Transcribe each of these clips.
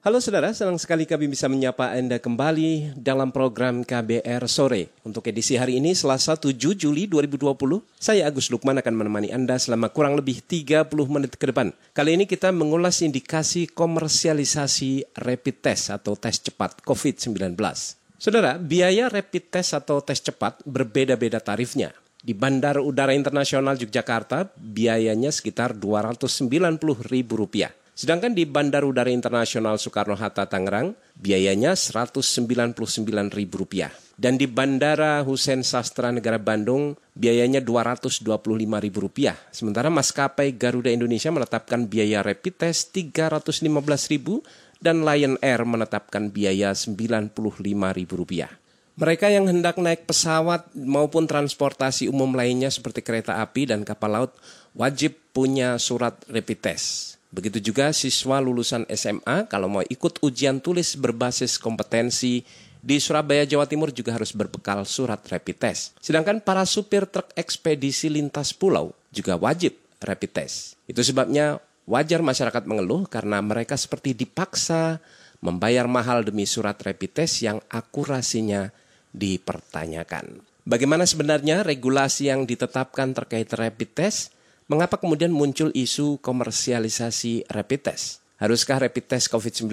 Halo saudara, senang sekali kami bisa menyapa Anda kembali dalam program KBR Sore. Untuk edisi hari ini, Selasa 7 Juli 2020, saya Agus Lukman akan menemani Anda selama kurang lebih 30 menit ke depan. Kali ini kita mengulas indikasi komersialisasi rapid test atau tes cepat COVID-19. Saudara, biaya rapid test atau tes cepat berbeda-beda tarifnya. Di Bandara Udara Internasional Yogyakarta, biayanya sekitar Rp290.000. Sedangkan di Bandar Udara Internasional Soekarno-Hatta Tangerang, biayanya Rp199.000. Dan di Bandara Hussein Sastra Negara Bandung, biayanya Rp225.000. Sementara maskapai Garuda Indonesia menetapkan biaya rapid test Rp315.000 dan Lion Air menetapkan biaya Rp95.000. Mereka yang hendak naik pesawat maupun transportasi umum lainnya seperti kereta api dan kapal laut wajib punya surat rapid test. Begitu juga siswa lulusan SMA kalau mau ikut ujian tulis berbasis kompetensi di Surabaya, Jawa Timur juga harus berbekal surat rapid test. Sedangkan para supir truk ekspedisi lintas pulau juga wajib rapid test. Itu sebabnya wajar masyarakat mengeluh karena mereka seperti dipaksa membayar mahal demi surat rapid test yang akurasinya dipertanyakan. Bagaimana sebenarnya regulasi yang ditetapkan terkait rapid test? Mengapa kemudian muncul isu komersialisasi rapid test? Haruskah rapid test COVID-19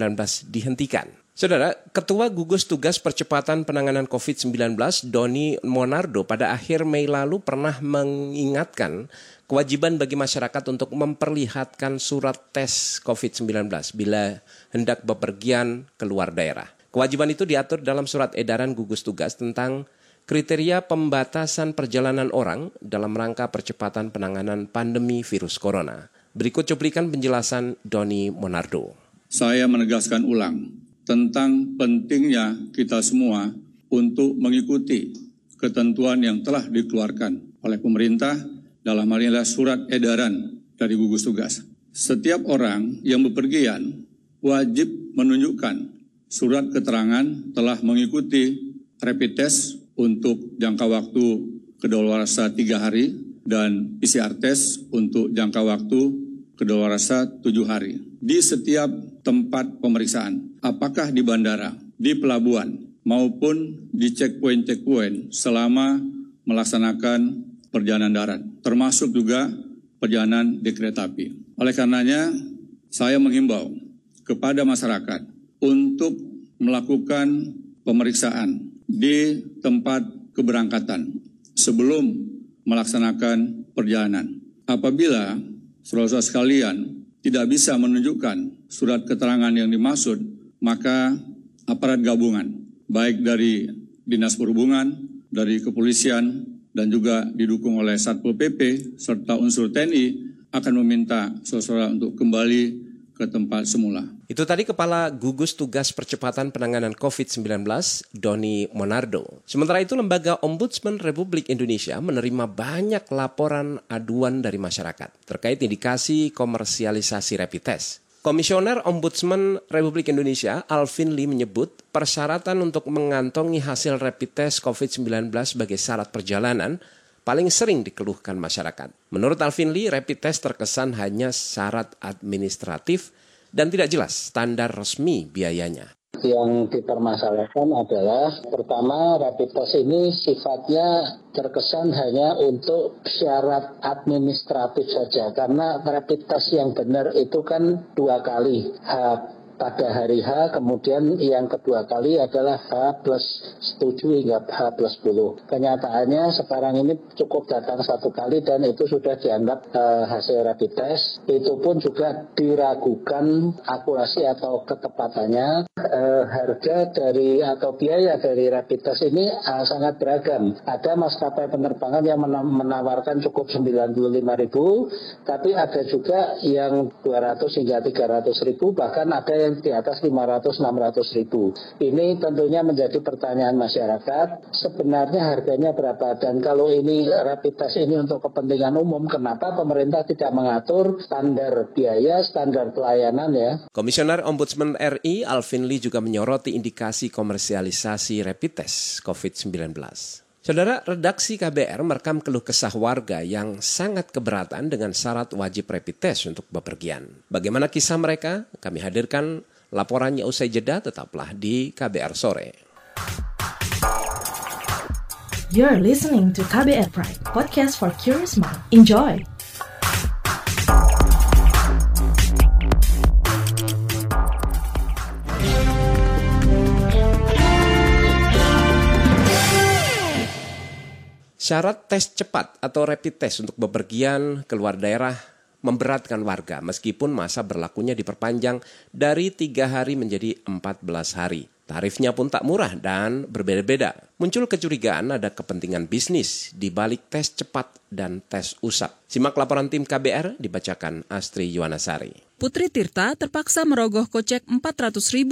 dihentikan? Saudara, Ketua Gugus Tugas Percepatan Penanganan COVID-19 Doni Monardo pada akhir Mei lalu pernah mengingatkan kewajiban bagi masyarakat untuk memperlihatkan surat tes COVID-19 bila hendak bepergian keluar daerah. Kewajiban itu diatur dalam surat edaran gugus tugas tentang kriteria pembatasan perjalanan orang dalam rangka percepatan penanganan pandemi virus corona. Berikut cuplikan penjelasan Doni Monardo. Saya menegaskan ulang tentang pentingnya kita semua untuk mengikuti ketentuan yang telah dikeluarkan oleh pemerintah dalam hal ini surat edaran dari gugus tugas. Setiap orang yang bepergian wajib menunjukkan surat keterangan telah mengikuti rapid test untuk jangka waktu kedaluarsa tiga hari dan PCR test untuk jangka waktu kedaluarsa tujuh hari. Di setiap tempat pemeriksaan, apakah di bandara, di pelabuhan, maupun di checkpoint-checkpoint selama melaksanakan perjalanan darat, termasuk juga perjalanan di kereta api. Oleh karenanya, saya menghimbau kepada masyarakat untuk melakukan pemeriksaan di tempat keberangkatan sebelum melaksanakan perjalanan. Apabila saudara sekalian tidak bisa menunjukkan surat keterangan yang dimaksud, maka aparat gabungan, baik dari Dinas Perhubungan, dari kepolisian, dan juga didukung oleh Satpol PP serta unsur TNI akan meminta saudara untuk kembali ke tempat semula. Itu tadi Kepala Gugus Tugas Percepatan Penanganan COVID-19, Doni Monardo. Sementara itu, Lembaga Ombudsman Republik Indonesia menerima banyak laporan aduan dari masyarakat terkait indikasi komersialisasi rapid test. Komisioner Ombudsman Republik Indonesia, Alvin Lee menyebut persyaratan untuk mengantongi hasil rapid test COVID-19 sebagai syarat perjalanan paling sering dikeluhkan masyarakat. Menurut Alvin Lee, rapid test terkesan hanya syarat administratif dan tidak jelas standar resmi biayanya. Yang dipermasalahkan adalah pertama rapid test ini sifatnya terkesan hanya untuk syarat administratif saja karena rapid test yang benar itu kan dua kali pada hari H, kemudian yang kedua kali adalah H plus 7 hingga H plus 10. Kenyataannya sekarang ini cukup datang satu kali dan itu sudah dianggap uh, hasil rapid test. Itu pun juga diragukan akurasi atau ketepatannya. Uh, harga dari atau biaya dari rapid test ini uh, sangat beragam. Ada maskapai penerbangan yang menawarkan cukup 95 ribu, tapi ada juga yang 200 hingga 300 ribu, bahkan ada yang yang di atas 500-600 ribu. Ini tentunya menjadi pertanyaan masyarakat, sebenarnya harganya berapa? Dan kalau ini rapid test ini untuk kepentingan umum, kenapa pemerintah tidak mengatur standar biaya, standar pelayanan ya? Komisioner Ombudsman RI Alvin Lee juga menyoroti indikasi komersialisasi rapid test COVID-19. Saudara, redaksi KBR merekam keluh kesah warga yang sangat keberatan dengan syarat wajib rapid test untuk bepergian. Bagaimana kisah mereka? Kami hadirkan laporannya usai jeda, tetaplah di KBR Sore. You're listening to KBR Pride, podcast for curious mind. Enjoy! Syarat tes cepat atau rapid test untuk bepergian keluar daerah memberatkan warga meskipun masa berlakunya diperpanjang dari tiga hari menjadi 14 hari. Tarifnya pun tak murah dan berbeda-beda. Muncul kecurigaan ada kepentingan bisnis di balik tes cepat dan tes usap. Simak laporan tim KBR dibacakan Astri Yuwanasari. Putri Tirta terpaksa merogoh kocek Rp400.000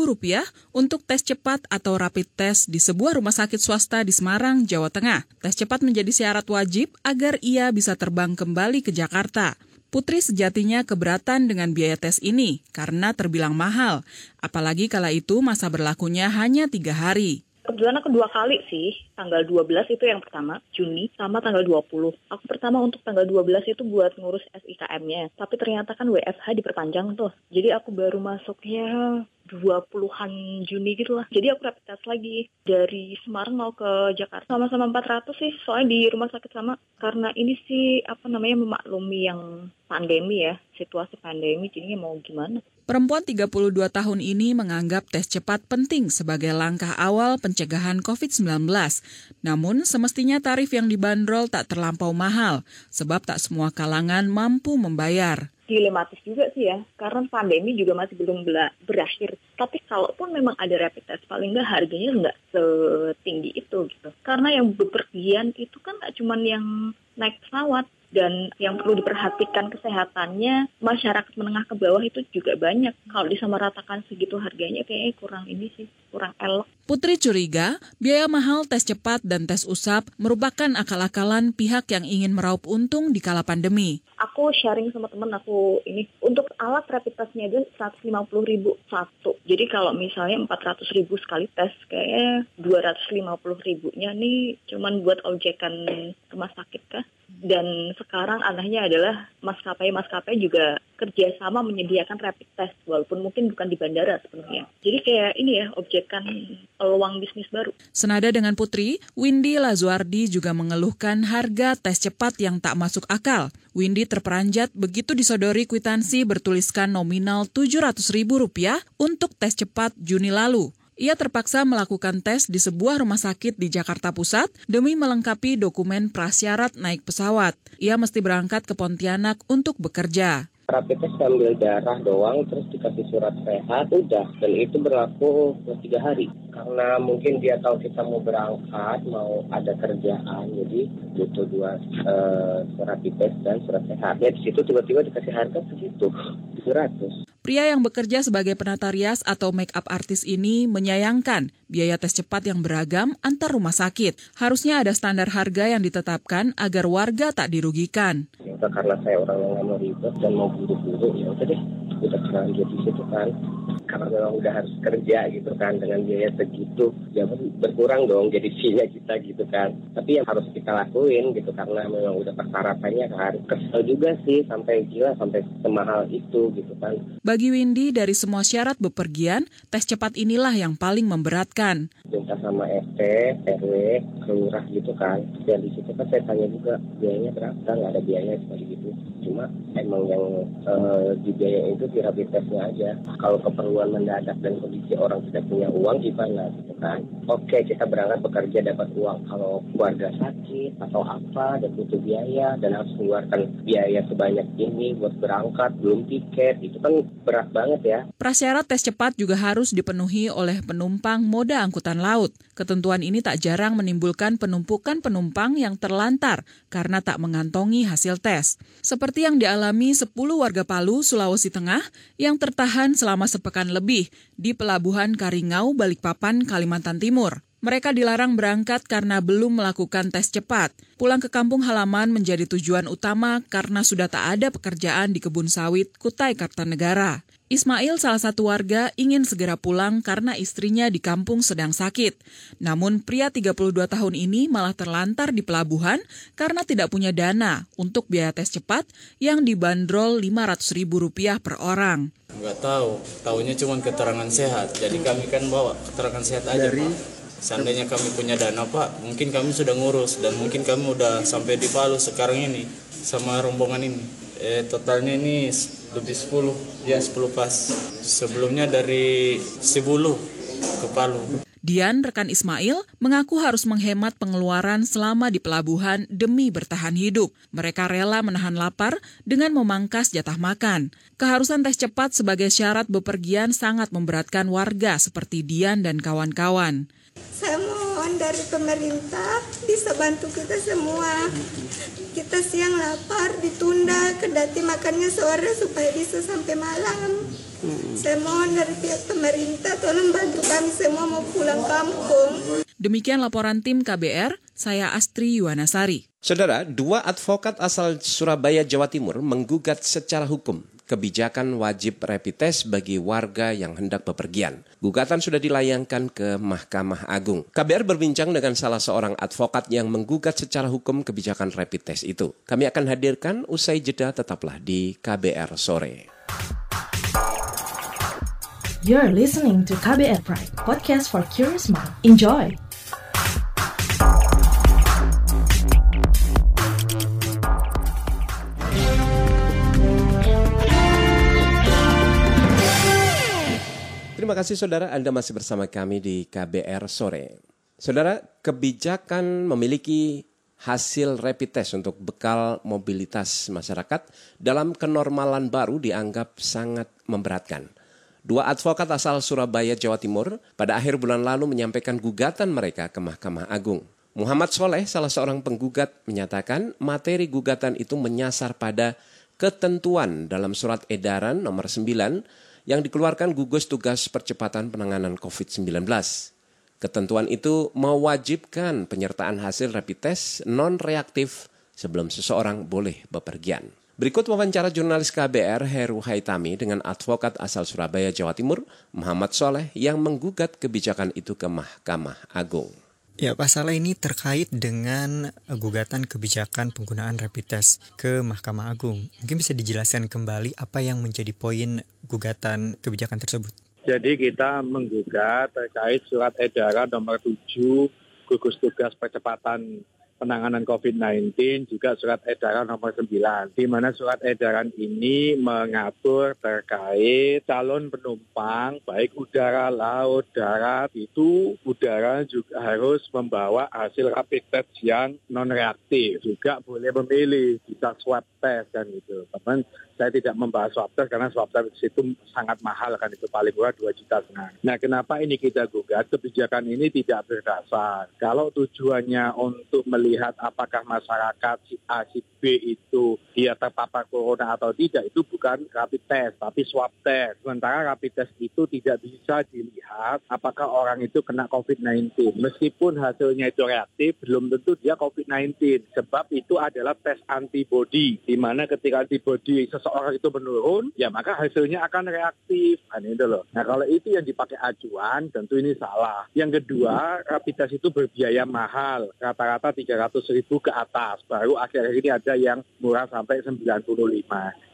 untuk tes cepat atau rapid test di sebuah rumah sakit swasta di Semarang, Jawa Tengah. Tes cepat menjadi syarat wajib agar ia bisa terbang kembali ke Jakarta. Putri sejatinya keberatan dengan biaya tes ini karena terbilang mahal, apalagi kala itu masa berlakunya hanya tiga hari. Kebetulan aku dua kali sih, tanggal 12 itu yang pertama, Juni, sama tanggal 20. Aku pertama untuk tanggal 12 itu buat ngurus SIKM-nya. Tapi ternyata kan WFH diperpanjang tuh. Jadi aku baru masuknya 20-an Juni gitu lah. Jadi aku rapid test lagi dari Semarang mau ke Jakarta. Sama-sama 400 sih, soalnya di rumah sakit sama. Karena ini sih apa namanya memaklumi yang pandemi ya, situasi pandemi jadinya mau gimana. Perempuan 32 tahun ini menganggap tes cepat penting sebagai langkah awal pencegahan COVID-19. Namun, semestinya tarif yang dibanderol tak terlampau mahal, sebab tak semua kalangan mampu membayar dilematis juga sih ya, karena pandemi juga masih belum berakhir. Tapi kalaupun memang ada rapid test, paling nggak harganya nggak setinggi itu gitu. Karena yang bepergian itu kan nggak cuma yang naik pesawat, dan yang perlu diperhatikan kesehatannya masyarakat menengah ke bawah itu juga banyak. Kalau disamaratakan segitu harganya kayaknya kurang ini sih, kurang elok. Putri curiga biaya mahal tes cepat dan tes usap merupakan akal-akalan pihak yang ingin meraup untung di kala pandemi. Aku sharing sama temen aku ini untuk alat rapid testnya itu 150 ribu satu. Jadi kalau misalnya 400 ribu sekali tes kayaknya 250 ribunya nih cuman buat objekan rumah sakit kah? Dan sekarang anehnya adalah maskapai-maskapai juga kerjasama menyediakan rapid test walaupun mungkin bukan di bandara sepenuhnya. Jadi kayak ini ya objekan peluang bisnis baru. Senada dengan Putri, Windy Lazuardi juga mengeluhkan harga tes cepat yang tak masuk akal. Windy terperanjat begitu disodori kwitansi bertuliskan nominal Rp700.000 untuk tes cepat Juni lalu. Ia terpaksa melakukan tes di sebuah rumah sakit di Jakarta Pusat demi melengkapi dokumen prasyarat naik pesawat. Ia mesti berangkat ke Pontianak untuk bekerja. Rapid test ambil darah doang terus dikasih surat sehat udah. Dan itu berlaku tiga hari. Karena mungkin dia tahu kita mau berangkat mau ada kerjaan jadi butuh dua uh, surat test dan surat sehat. Ya di situ tiba-tiba dikasih harga segitu 700 Pria yang bekerja sebagai penata rias atau make up artis ini menyayangkan biaya tes cepat yang beragam antar rumah sakit. Harusnya ada standar harga yang ditetapkan agar warga tak dirugikan. Ya, karena saya orang yang mau ribet dan mau buru-buru, ya udah deh, kita terlanjur situ kan karena memang udah harus kerja gitu kan dengan biaya segitu ya berkurang dong jadi fee kita gitu kan. Tapi yang harus kita lakuin gitu karena memang udah persyaratannya kan kesel juga sih sampai gila sampai semahal itu gitu kan. Bagi Windy dari semua syarat bepergian tes cepat inilah yang paling memberatkan. Minta sama RT RW kelurah gitu kan. Dan di situ kan saya tanya juga biayanya berapa? Nggak ada biaya seperti gitu. Cuma emang yang uh, di biaya itu di rapid testnya aja. Kalau keperluan keperluan mendadak dan kondisi orang tidak punya uang gimana gitu kan? Oke kita berangkat bekerja dapat uang kalau keluarga sakit atau apa dan butuh biaya dan harus mengeluarkan biaya sebanyak ini buat berangkat belum tiket itu kan berat banget ya. Prasyarat tes cepat juga harus dipenuhi oleh penumpang moda angkutan laut. Ketentuan ini tak jarang menimbulkan penumpukan penumpang yang terlantar karena tak mengantongi hasil tes. Seperti yang dialami 10 warga Palu, Sulawesi Tengah yang tertahan selama sepekan lebih di Pelabuhan Karingau, Balikpapan, Kalimantan Timur. Mereka dilarang berangkat karena belum melakukan tes cepat. Pulang ke kampung halaman menjadi tujuan utama karena sudah tak ada pekerjaan di kebun sawit Kutai Kartanegara. Ismail, salah satu warga, ingin segera pulang karena istrinya di kampung sedang sakit. Namun pria 32 tahun ini malah terlantar di pelabuhan karena tidak punya dana untuk biaya tes cepat yang dibanderol Rp500.000 per orang. Enggak tahu, tahunya cuma keterangan sehat. Jadi kami kan bawa keterangan sehat aja, Dari... Pak. Seandainya kami punya dana, Pak, mungkin kami sudah ngurus dan mungkin kami udah sampai di Palu sekarang ini sama rombongan ini. Eh, totalnya ini lebih 10 ya 10 pas sebelumnya dari Sibulu ke Palu Dian, rekan Ismail, mengaku harus menghemat pengeluaran selama di pelabuhan demi bertahan hidup. Mereka rela menahan lapar dengan memangkas jatah makan. Keharusan tes cepat sebagai syarat bepergian sangat memberatkan warga seperti Dian dan kawan-kawan. Saya mohon dari pemerintah bisa bantu kita semua kita siang lapar ditunda kendati makannya sore supaya bisa sampai malam. Hmm. saya mohon dari pihak pemerintah tolong bantu kami semua mau pulang kampung. Demikian laporan tim KBR saya Astri Yuwanasari. Saudara, dua advokat asal Surabaya, Jawa Timur menggugat secara hukum kebijakan wajib rapid test bagi warga yang hendak bepergian. Gugatan sudah dilayangkan ke Mahkamah Agung. KBR berbincang dengan salah seorang advokat yang menggugat secara hukum kebijakan rapid test itu. Kami akan hadirkan usai jeda tetaplah di KBR sore. You're listening to KBR Pride, podcast for curious mind. Enjoy. Kasih saudara Anda masih bersama kami di KBR Sore. Saudara, kebijakan memiliki hasil rapid test untuk bekal mobilitas masyarakat dalam kenormalan baru dianggap sangat memberatkan. Dua advokat asal Surabaya, Jawa Timur pada akhir bulan lalu menyampaikan gugatan mereka ke Mahkamah Agung. Muhammad Soleh, salah seorang penggugat, menyatakan materi gugatan itu menyasar pada ketentuan dalam surat edaran nomor 9 yang dikeluarkan gugus tugas percepatan penanganan COVID-19. Ketentuan itu mewajibkan penyertaan hasil rapid test non-reaktif sebelum seseorang boleh bepergian. Berikut wawancara jurnalis KBR Heru Haitami dengan advokat asal Surabaya, Jawa Timur, Muhammad Soleh yang menggugat kebijakan itu ke Mahkamah Agung. Ya, pasal ini terkait dengan eh, gugatan kebijakan penggunaan rapid test ke Mahkamah Agung. Mungkin bisa dijelaskan kembali apa yang menjadi poin gugatan kebijakan tersebut. Jadi kita menggugat terkait surat edaran nomor 7 gugus tugas percepatan penanganan COVID-19 juga surat edaran nomor 9 di mana surat edaran ini mengatur terkait calon penumpang baik udara, laut, darat itu udara juga harus membawa hasil rapid test yang non reaktif juga boleh memilih bisa swab test kan gitu. Teman saya tidak membahas swab test karena swab test itu sangat mahal kan itu paling murah 2 juta setengah. Nah kenapa ini kita gugat kebijakan ini tidak berdasar. Kalau tujuannya untuk melihat apakah masyarakat si A si B itu dia terpapar corona atau tidak itu bukan rapid test tapi swab test. Sementara rapid test itu tidak bisa dilihat apakah orang itu kena COVID-19. Meskipun hasilnya itu reaktif belum tentu dia COVID-19 sebab itu adalah tes antibody di mana ketika antibody seseorang itu menurun, ya maka hasilnya akan reaktif. Kan itu loh. Nah kalau itu yang dipakai acuan, tentu ini salah. Yang kedua, rapid test itu berbiaya mahal. Rata-rata 300 ribu ke atas. Baru akhir-akhir ini ada yang murah sampai 95.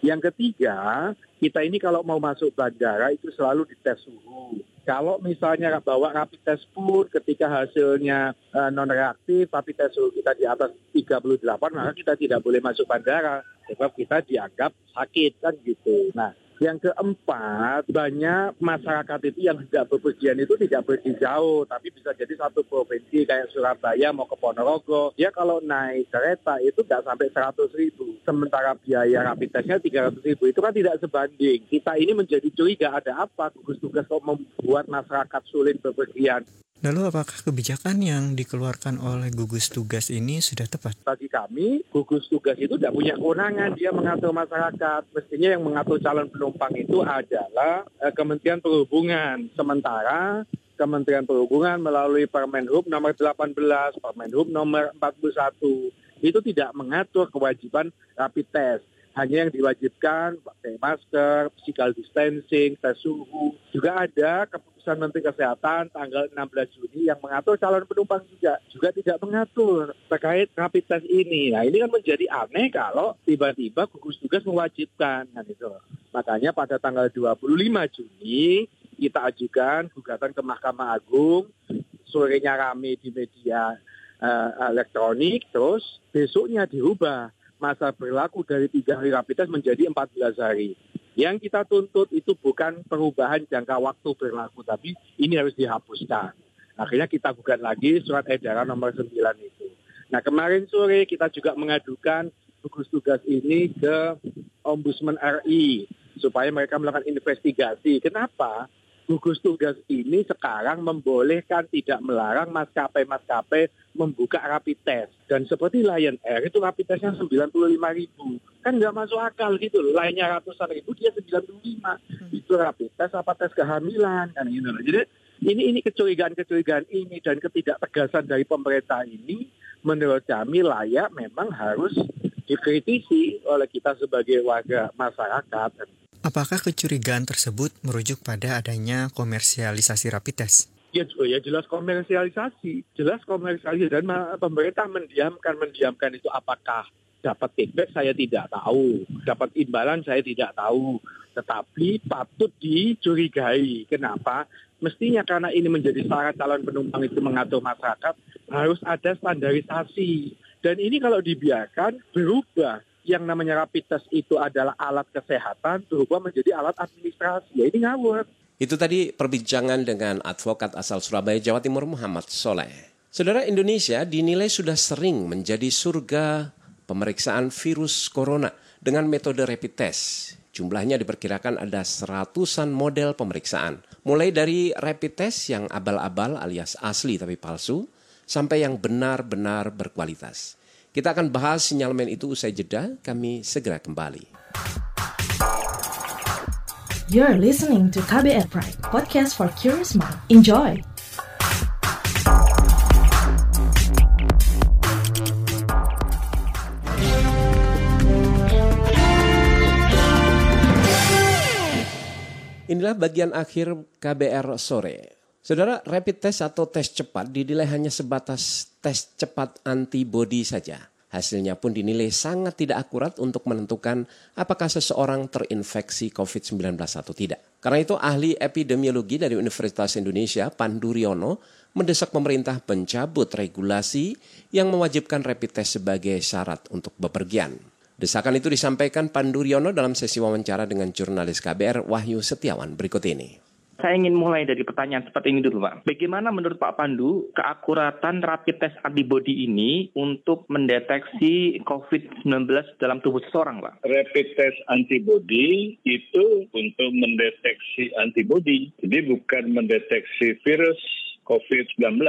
Yang ketiga, kita ini kalau mau masuk bandara itu selalu dites suhu. Kalau misalnya bawa rapid test pun ketika hasilnya uh, non reaktif, rapid test suhu kita di atas 38, maka kita tidak boleh masuk bandara sebab kita dianggap sakit kan gitu. Nah, yang keempat, banyak masyarakat itu yang tidak bepergian itu tidak pergi jauh, tapi bisa jadi satu provinsi kayak Surabaya mau ke Ponorogo. Ya kalau naik kereta itu nggak sampai 100 ribu. Sementara biaya rapid testnya 300 ribu. Itu kan tidak sebanding. Kita ini menjadi curiga ada apa gugus tugas kok membuat masyarakat sulit bepergian. Lalu apakah kebijakan yang dikeluarkan oleh gugus tugas ini sudah tepat? Bagi kami, gugus tugas itu tidak punya kewenangan, dia mengatur masyarakat. Mestinya yang mengatur calon penumpang itu adalah eh, Kementerian Perhubungan. Sementara Kementerian Perhubungan melalui Permenhub nomor 18, Permenhub nomor 41 itu tidak mengatur kewajiban rapid test hanya yang diwajibkan pakai masker, physical distancing, tes suhu. Juga ada keputusan Menteri Kesehatan tanggal 16 Juni yang mengatur calon penumpang juga. Juga tidak mengatur terkait rapid test ini. Nah ini kan menjadi aneh kalau tiba-tiba gugus tugas mewajibkan. Kan itu. Makanya pada tanggal 25 Juni kita ajukan gugatan ke Mahkamah Agung. Sorenya rame di media uh, elektronik, terus besoknya dirubah masa berlaku dari tiga hari rapid test menjadi 14 hari. Yang kita tuntut itu bukan perubahan jangka waktu berlaku, tapi ini harus dihapuskan. Akhirnya kita gugat lagi surat edaran nomor 9 itu. Nah kemarin sore kita juga mengadukan gugus tugas ini ke Ombudsman RI supaya mereka melakukan investigasi. Kenapa? Gugus tugas ini sekarang membolehkan tidak melarang maskapai-maskapai membuka rapid test. Dan seperti Lion Air itu rapid testnya 95 ribu. Kan nggak masuk akal gitu. Lainnya ratusan ribu, dia 95. Hmm. Itu rapid test apa tes kehamilan. Kan gitu. Jadi ini ini kecurigaan-kecurigaan ini dan ketidaktegasan dari pemerintah ini menurut kami layak memang harus dikritisi oleh kita sebagai warga masyarakat. Apakah kecurigaan tersebut merujuk pada adanya komersialisasi rapid test? Ya, ya jelas komersialisasi, jelas komersialisasi dan pemerintah mendiamkan mendiamkan itu apakah dapat feedback saya tidak tahu, dapat imbalan saya tidak tahu, tetapi patut dicurigai. Kenapa? Mestinya karena ini menjadi syarat calon penumpang itu mengatur masyarakat harus ada standarisasi. Dan ini kalau dibiarkan berubah yang namanya rapid test itu adalah alat kesehatan berubah menjadi alat administrasi. Ya ini ngawur. Itu tadi perbincangan dengan advokat asal Surabaya, Jawa Timur Muhammad Soleh. Saudara Indonesia dinilai sudah sering menjadi surga pemeriksaan virus corona dengan metode rapid test. Jumlahnya diperkirakan ada seratusan model pemeriksaan. Mulai dari rapid test yang abal-abal alias asli tapi palsu, sampai yang benar-benar berkualitas. Kita akan bahas sinyalmen itu usai jeda, kami segera kembali. You're listening to KBR Pride, podcast for curious mind. Enjoy! Inilah bagian akhir KBR sore. Saudara, rapid test atau tes cepat dinilai hanya sebatas tes cepat antibodi saja. Hasilnya pun dinilai sangat tidak akurat untuk menentukan apakah seseorang terinfeksi COVID-19 atau tidak. Karena itu ahli epidemiologi dari Universitas Indonesia, Pandu Riono, mendesak pemerintah pencabut regulasi yang mewajibkan rapid test sebagai syarat untuk bepergian. Desakan itu disampaikan Pandu Riono dalam sesi wawancara dengan jurnalis KBR Wahyu Setiawan berikut ini. Saya ingin mulai dari pertanyaan seperti ini dulu, Pak. Bagaimana menurut Pak Pandu keakuratan rapid test antibody ini untuk mendeteksi COVID-19 dalam tubuh seseorang, Pak? Rapid test antibody itu untuk mendeteksi antibody. Jadi bukan mendeteksi virus COVID-19.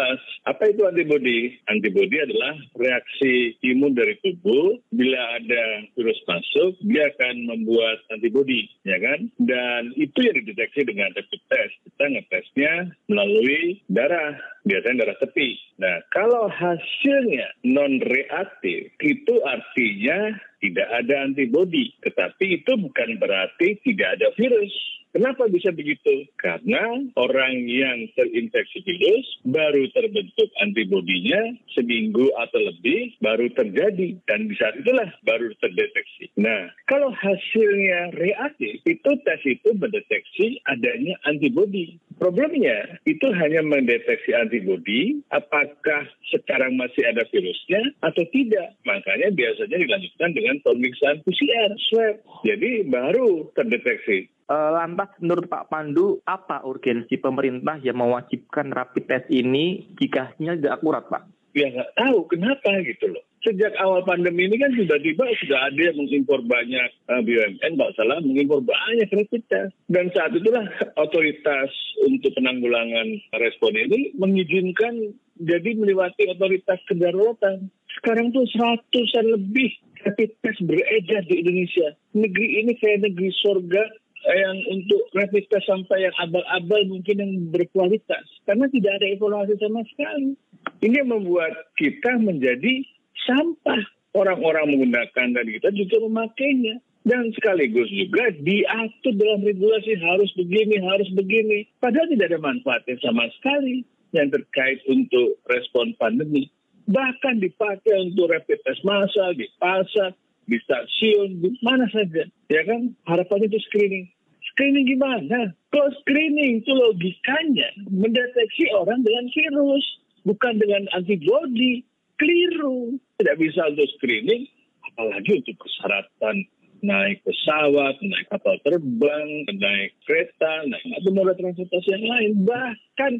Apa itu antibodi? Antibodi adalah reaksi imun dari tubuh. Bila ada virus masuk, dia akan membuat antibodi, ya kan? Dan itu yang dideteksi dengan rapid test. Kita ngetesnya melalui darah, biasanya darah tepi. Nah, kalau hasilnya non-reaktif, itu artinya tidak ada antibodi. Tetapi itu bukan berarti tidak ada virus. Kenapa bisa begitu? Karena orang yang terinfeksi virus baru terbentuk antibodinya seminggu atau lebih baru terjadi dan di saat itulah baru terdeteksi. Nah, kalau hasilnya reaktif, itu tes itu mendeteksi adanya antibodi. Problemnya itu hanya mendeteksi antibodi apakah sekarang masih ada virusnya atau tidak. Makanya biasanya dilanjutkan dengan pemeriksaan PCR swab. Jadi baru terdeteksi Eh, lantas menurut Pak Pandu, apa urgensi pemerintah yang mewajibkan rapid test ini jika hasilnya tidak akurat, Pak? Ya nggak tahu kenapa gitu loh. Sejak awal pandemi ini kan tiba-tiba sudah ada yang mengimpor banyak uh, BUMN, nggak salah mengimpor banyak rapid test. Dan saat itulah otoritas untuk penanggulangan respon ini mengizinkan jadi melewati otoritas kedaruratan. Sekarang tuh seratusan lebih rapid test beredar di Indonesia. Negeri ini kayak negeri surga yang untuk rapid test sampai yang abal-abal mungkin yang berkualitas. Karena tidak ada evaluasi sama sekali. Ini membuat kita menjadi sampah. Orang-orang menggunakan dan kita juga memakainya. Dan sekaligus juga diatur dalam regulasi harus begini, harus begini. Padahal tidak ada manfaatnya sama sekali yang terkait untuk respon pandemi. Bahkan dipakai untuk rapid test massal, di pasar, di stasiun, di mana saja. Ya kan? Harapannya itu screening. Screening gimana? Kalau screening itu logikanya mendeteksi orang dengan virus, bukan dengan antibody. Keliru tidak bisa untuk screening, apalagi untuk persyaratan naik pesawat, naik kapal terbang, naik kereta, naik atau moda transportasi yang lain. Bahkan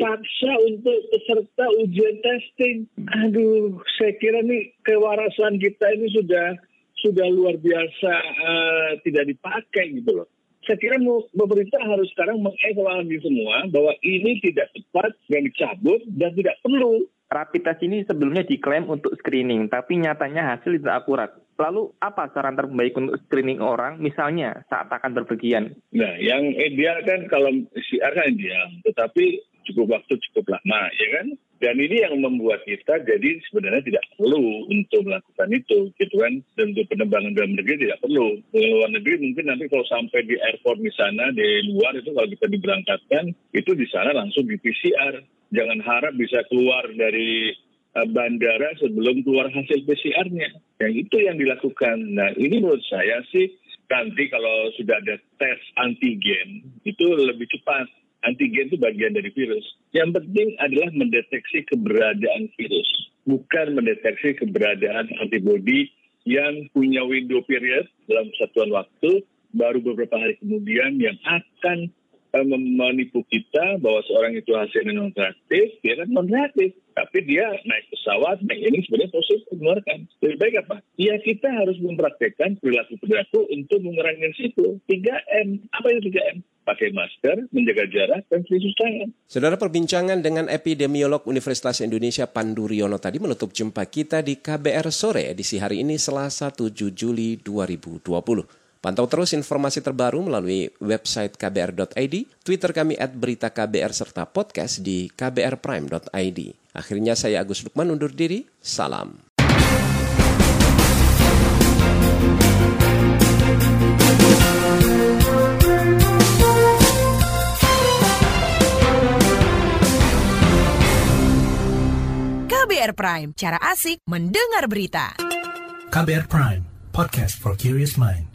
paksa untuk peserta ujian testing. Aduh, saya kira nih kewarasan kita ini sudah sudah luar biasa uh, tidak dipakai gitu loh. Saya kira pemerintah harus sekarang mengevaluasi semua bahwa ini tidak tepat dan dicabut dan tidak perlu rapid test ini sebelumnya diklaim untuk screening, tapi nyatanya hasil tidak akurat. Lalu apa saran terbaik untuk screening orang, misalnya saat akan berpergian? Nah, yang ideal kan kalau PCR kan ideal, tetapi cukup waktu cukup lama, ya kan? Dan ini yang membuat kita jadi sebenarnya tidak perlu untuk melakukan itu, gitu kan? Dan untuk penerbangan dalam negeri tidak perlu. Di luar negeri mungkin nanti kalau sampai di airport di sana, di luar itu kalau kita diberangkatkan, itu di sana langsung di PCR jangan harap bisa keluar dari uh, bandara sebelum keluar hasil PCR-nya. Yang itu yang dilakukan. Nah, ini menurut saya sih nanti kalau sudah ada tes antigen itu lebih cepat. Antigen itu bagian dari virus. Yang penting adalah mendeteksi keberadaan virus, bukan mendeteksi keberadaan antibodi yang punya window period dalam satuan waktu baru beberapa hari kemudian yang akan uh, menipu kita bahwa seorang itu hasilnya non reaktif, dia kan non reaktif. Tapi dia naik pesawat, naik ini sebenarnya positif mengeluarkan. Lebih baik apa? Ya kita harus mempraktekkan perilaku-perilaku untuk mengurangi risiko. 3M. Apa itu 3M? pakai masker, menjaga jarak, dan cuci tangan. Saudara perbincangan dengan epidemiolog Universitas Indonesia Pandu Riono tadi menutup jumpa kita di KBR Sore edisi hari ini Selasa 7 Juli 2020. Pantau terus informasi terbaru melalui website kbr.id, Twitter kami at berita KBR, serta podcast di kbrprime.id. Akhirnya saya Agus Lukman undur diri, salam. KBR Prime, cara asik mendengar berita. KBR Prime, podcast for curious mind.